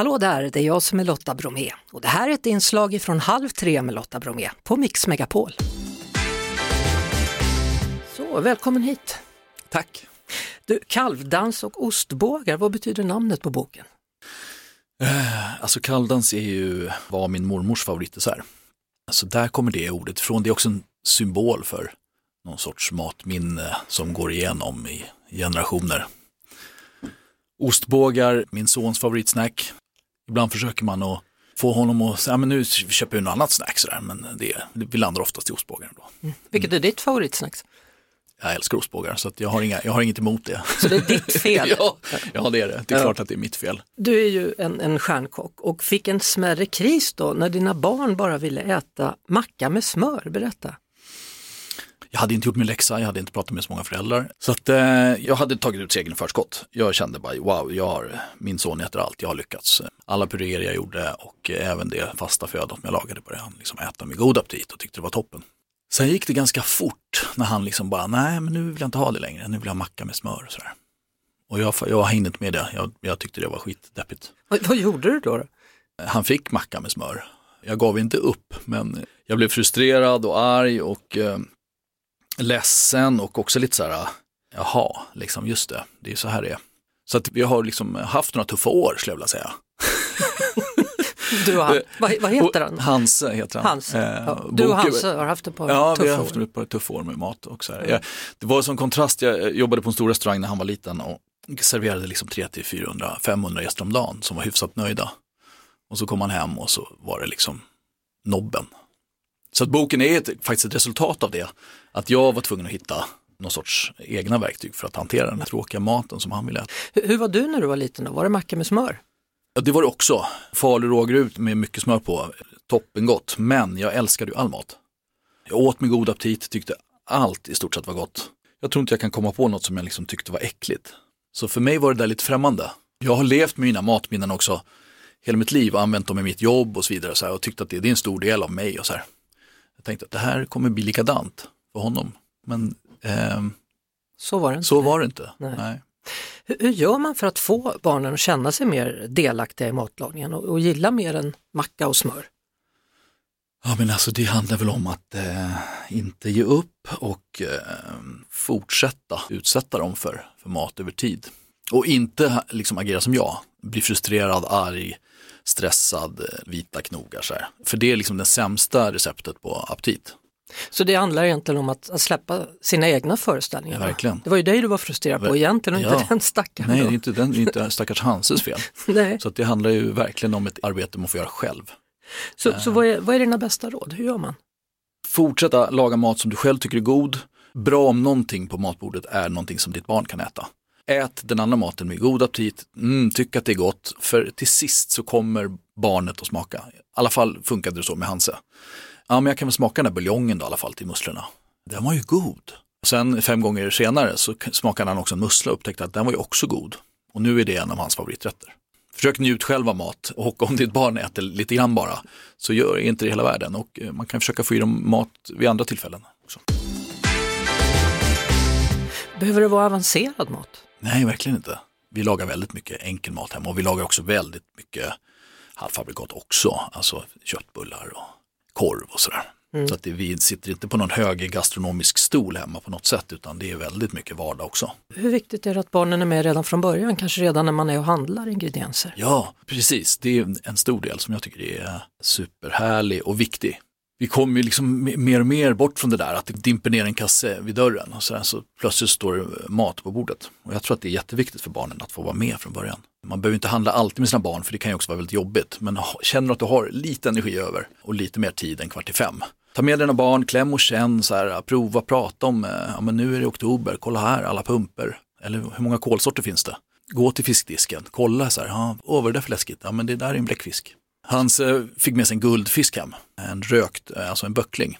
Hallå där, det är jag som är Lotta Bromé och det här är ett inslag från Halv tre med Lotta Bromé på Mix Megapol. Så, välkommen hit. Tack. Du, kalvdans och ostbågar, vad betyder namnet på boken? Eh, alltså kalvdans är ju, var min mormors favoritdessert. Alltså där kommer det ordet ifrån. Det är också en symbol för någon sorts matminne som går igenom i generationer. Ostbågar, min sons favoritsnack. Ibland försöker man att få honom att säga, men nu köper vi något annat snack sådär, men det, vi landar oftast i ostbågar. Då. Mm. Vilket är ditt favoritsnack? Jag älskar ostbågar så jag, har inga, jag har inget emot det. Så det är ditt fel? ja, ja, det är det. Det är ja. klart att det är mitt fel. Du är ju en, en stjärnkock och fick en smärre kris då när dina barn bara ville äta macka med smör. Berätta. Jag hade inte gjort min läxa, jag hade inte pratat med så många föräldrar. Så att, eh, jag hade tagit ut segern i förskott. Jag kände bara, wow, jag har, min son äter allt, jag har lyckats. Alla puréer jag gjorde och även det fasta födan som jag lagade började han liksom äta med god aptit och tyckte det var toppen. Sen gick det ganska fort när han liksom bara, nej men nu vill jag inte ha det längre, nu vill jag macka med smör och sådär. Och jag, jag hängde inte med det, jag, jag tyckte det var skitdeppigt. Vad, vad gjorde du då, då? Han fick macka med smör. Jag gav inte upp, men jag blev frustrerad och arg och eh, ledsen och också lite så här, jaha, liksom just det, det är så här det är. Så att vi har liksom haft några tuffa år skulle jag vilja säga. Du och han, vad, vad heter han? Hanse heter han. Hans. Eh, ja. Du och Hanse har haft ett par ja, tuffa år. Ja, vi har haft ett par tuffa år med mat. Och så mm. jag, det var som kontrast, jag jobbade på en stor restaurang när han var liten och serverade liksom 300-400-500 gäster om dagen som var hyfsat nöjda. Och så kom han hem och så var det liksom nobben. Så att boken är ett, faktiskt ett resultat av det. Att jag var tvungen att hitta någon sorts egna verktyg för att hantera den tråkiga maten som han ville äta. Hur, hur var du när du var liten då? Var det macka med smör? Ja, det var det också. Falu rågryt med mycket smör på, toppengott. Men jag älskade ju all mat. Jag åt med god aptit, tyckte allt i stort sett var gott. Jag tror inte jag kan komma på något som jag liksom tyckte var äckligt. Så för mig var det där lite främmande. Jag har levt med mina matminnen också hela mitt liv och använt dem i mitt jobb och så vidare och, så här, och tyckt att det, det, är en stor del av mig. och så här. Jag tänkte att det här kommer bli likadant för honom. Men eh, så var det inte. Så var det inte. Nej. Nej. Hur, hur, gör man för att få barnen att känna sig mer delaktiga i matlagningen och, och gilla mer än macka och smör? Ja men alltså det handlar väl om att eh, inte ge upp och eh, fortsätta utsätta dem för, för mat över tid. Och inte liksom agera som jag, bli frustrerad, arg, stressad, eh, vita knogar. Så här. För det är liksom det sämsta receptet på aptit. Så det handlar egentligen om att, att släppa sina egna föreställningar? Ja, verkligen. Det var ju dig du var frustrerad på egentligen och ja. inte den stackaren. Nej, det är inte, den, inte stackars Hanses fel. Nej. Så det handlar ju verkligen om ett arbete man får göra själv. Så, så vad, är, vad är dina bästa råd? Hur gör man? Fortsätta laga mat som du själv tycker är god. Bra om någonting på matbordet är någonting som ditt barn kan äta. Ät den andra maten med god aptit, mm, tyck att det är gott, för till sist så kommer barnet att smaka. I alla fall funkade det så med Hanse. Ja, men jag kan väl smaka den där buljongen då i alla fall till musslorna. Den var ju god. Sen fem gånger senare så smakade han också en mussla och upptäckte att den var ju också god. Och nu är det en av hans favoriträtter. Försök njut själv av mat och om ditt barn äter lite grann bara så gör inte det hela världen och eh, man kan försöka få i dem mat vid andra tillfällen. Också. Behöver det vara avancerad mat? Nej, verkligen inte. Vi lagar väldigt mycket enkel mat hemma och vi lagar också väldigt mycket halvfabrikat också, alltså köttbullar och korv och sådär. Mm. Så att det, vi sitter inte på någon hög gastronomisk stol hemma på något sätt utan det är väldigt mycket vardag också. Hur viktigt är det att barnen är med redan från början, kanske redan när man är och handlar ingredienser? Ja, precis. Det är en stor del som jag tycker är superhärlig och viktig vi kommer ju liksom mer och mer bort från det där att det dimper ner en kasse vid dörren och så, där, så plötsligt står det eh, mat på bordet. Och jag tror att det är jätteviktigt för barnen att få vara med från början. Man behöver inte handla alltid med sina barn för det kan ju också vara väldigt jobbigt. Men känner du att du har lite energi över och lite mer tid än kvart i fem. Ta med dina barn, kläm och känn, så här, prova, prata om, eh, ja men nu är det oktober, kolla här alla pumper. Eller hur många kolsorter finns det? Gå till fiskdisken, kolla så här, ja, åh vad är det där för läskigt? Ja men det där är en bläckfisk. Hans eh, fick med sig en guldfisk hem, en rökt, eh, alltså en böckling.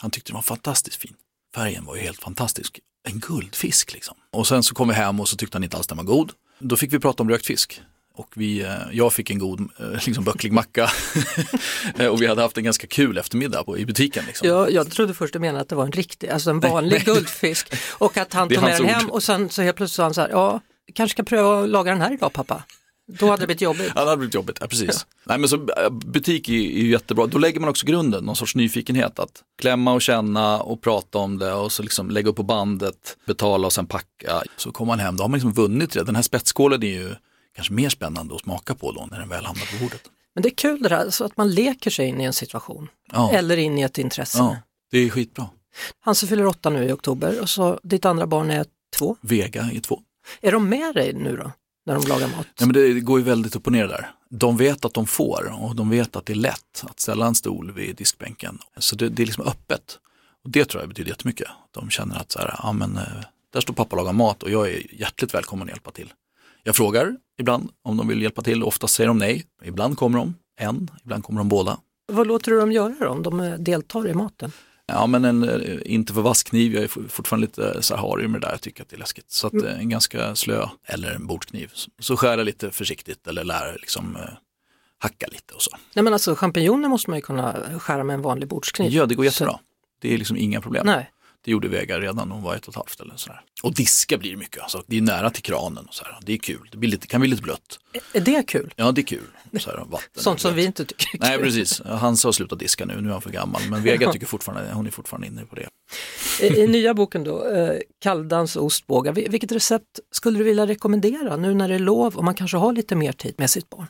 Han tyckte den var fantastiskt fin. Färgen var ju helt fantastisk. En guldfisk liksom. Och sen så kom vi hem och så tyckte han inte alls den var god. Då fick vi prata om rökt fisk. Och vi, eh, jag fick en god liksom böcklig macka och vi hade haft en ganska kul eftermiddag på, i butiken. Liksom. Ja, jag trodde först du menade att det var en riktig, alltså en vanlig nej, guldfisk och att han tog med den hem och sen så helt plötsligt sa han så här, ja, kanske ska pröva att laga den här idag pappa. Då hade det blivit jobbigt. Ja, det hade blivit jobbigt, ja, precis. Nej, men så, äh, butik är, är ju jättebra, då lägger man också grunden, någon sorts nyfikenhet. Att klämma och känna och prata om det och så liksom lägga upp på bandet, betala och sen packa. Så kommer man hem, då har man liksom vunnit det. Den här spetsskålen är ju kanske mer spännande att smaka på då när den väl hamnar på bordet. Men det är kul det där, så att man leker sig in i en situation. Ja. Eller in i ett intresse. Ja, det är skitbra. Hanse fyller åtta nu i oktober och så ditt andra barn är två. Vega är två. Är de med dig nu då, när de lagar mat? Ja, men det går ju väldigt upp och ner där. De vet att de får och de vet att det är lätt att ställa en stol vid diskbänken. Så det, det är liksom öppet. Och det tror jag betyder jättemycket. De känner att så här, ja, men, eh, där står pappa och lagar mat och jag är hjärtligt välkommen att hjälpa till. Jag frågar ibland om de vill hjälpa till, oftast säger de nej. Ibland kommer de en, ibland kommer de båda. Vad låter du dem göra då, om de eh, deltar i maten? Ja men en eh, inte för vass kniv, jag är fortfarande lite så här harig med det där, jag tycker att det är läskigt. Så att Mm. eh, en ganska slö eller en bordskniv. Så- Så skär jag lite försiktigt eller lär liksom eh, hacka lite och så. Nej men alltså champinjoner måste man ju kunna skära med en vanlig bordskniv. Ja det går Så- jättebra. Det är liksom inga problem. Nej, Det gjorde Vega redan hon var ett och ett halvt eller sådär. Och diska blir mycket, alltså, det är nära till kranen och så här. Det är kul, det blir lite, kan bli lite blött. är det kul? Ja det är kul. Så här, vatten Sånt som vi inte tycker är kul. Nej precis, Hans har slutat diska nu, nu är han för gammal. Men Vega tycker fortfarande, hon är fortfarande inne på det. I, I nya boken då, eh, Kalldans och ostbågar, Vil- vilket recept skulle du vilja rekommendera nu när det är lov och man kanske har lite mer tid med sitt barn?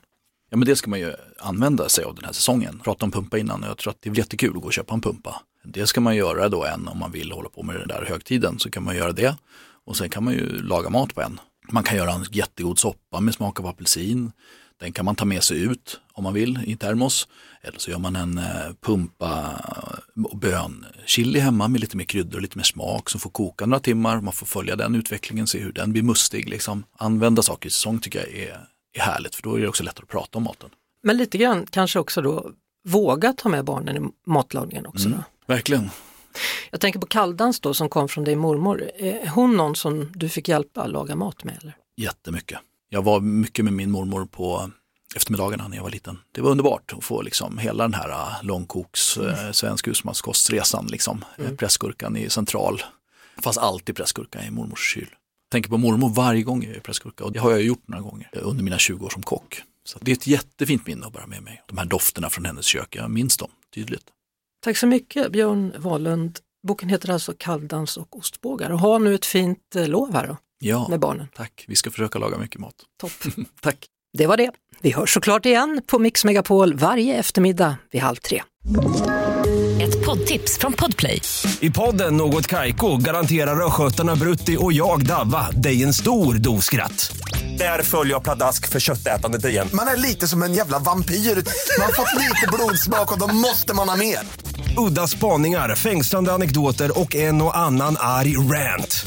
Ja men det ska man ju använda sig av den här säsongen. Prata om pumpa innan och jag tror att det är jättekul att gå och köpa en pumpa. Det ska man göra då en om man vill hålla på med den där högtiden så kan man göra det. Och sen kan man ju laga mat på en. Man kan göra en jättegod soppa med smak av apelsin. Den kan man ta med sig ut om man vill i termos. Eller så gör man en eh, pumpa och bönchili hemma med lite mer kryddor och lite mer smak som får koka några timmar. Man får följa den utvecklingen, se hur den blir mustig. Liksom. Använda saker i säsong tycker jag är, är härligt för då är det också lättare att prata om maten. Men lite grann kanske också då våga ta med barnen i matlagningen också. Mm. Verkligen. Jag tänker på Kalldans då som kom från din mormor. Är hon någon som du fick hjälpa att laga mat med? Eller? Jättemycket. Jag var mycket med min mormor på eftermiddagarna när jag var liten. Det var underbart att få liksom hela den här äh, långkoks äh, svensk husmanskostresan. Liksom. Mm. Pressgurkan i central. Det fanns alltid pressgurka i mormors kyl. Jag tänker på mormor varje gång jag gör pressgurka och det har jag gjort några gånger under mina 20 år som kock. Så det är ett jättefint minne att bära med mig. De här dofterna från hennes kök, jag minns dem tydligt. Tack så mycket Björn Wahlund. Boken heter alltså Kalldans och ostbågar och ha nu ett fint lov här då Ja, med barnen. tack. Vi ska försöka laga mycket mat. Topp. Tack. Det var det. Vi hörs såklart igen på Mix Megapol varje eftermiddag vid halv tre. Ett poddtips från Podplay. I podden Något Kaiko garanterar östgötarna Brutti och jag, Davva, dig en stor dos skratt. Där följer jag pladask för köttätandet igen. Man är lite som en jävla vampyr. Man har fått lite blodsmak och då måste man ha mer. Udda spaningar, fängslande anekdoter och en och annan arg rant.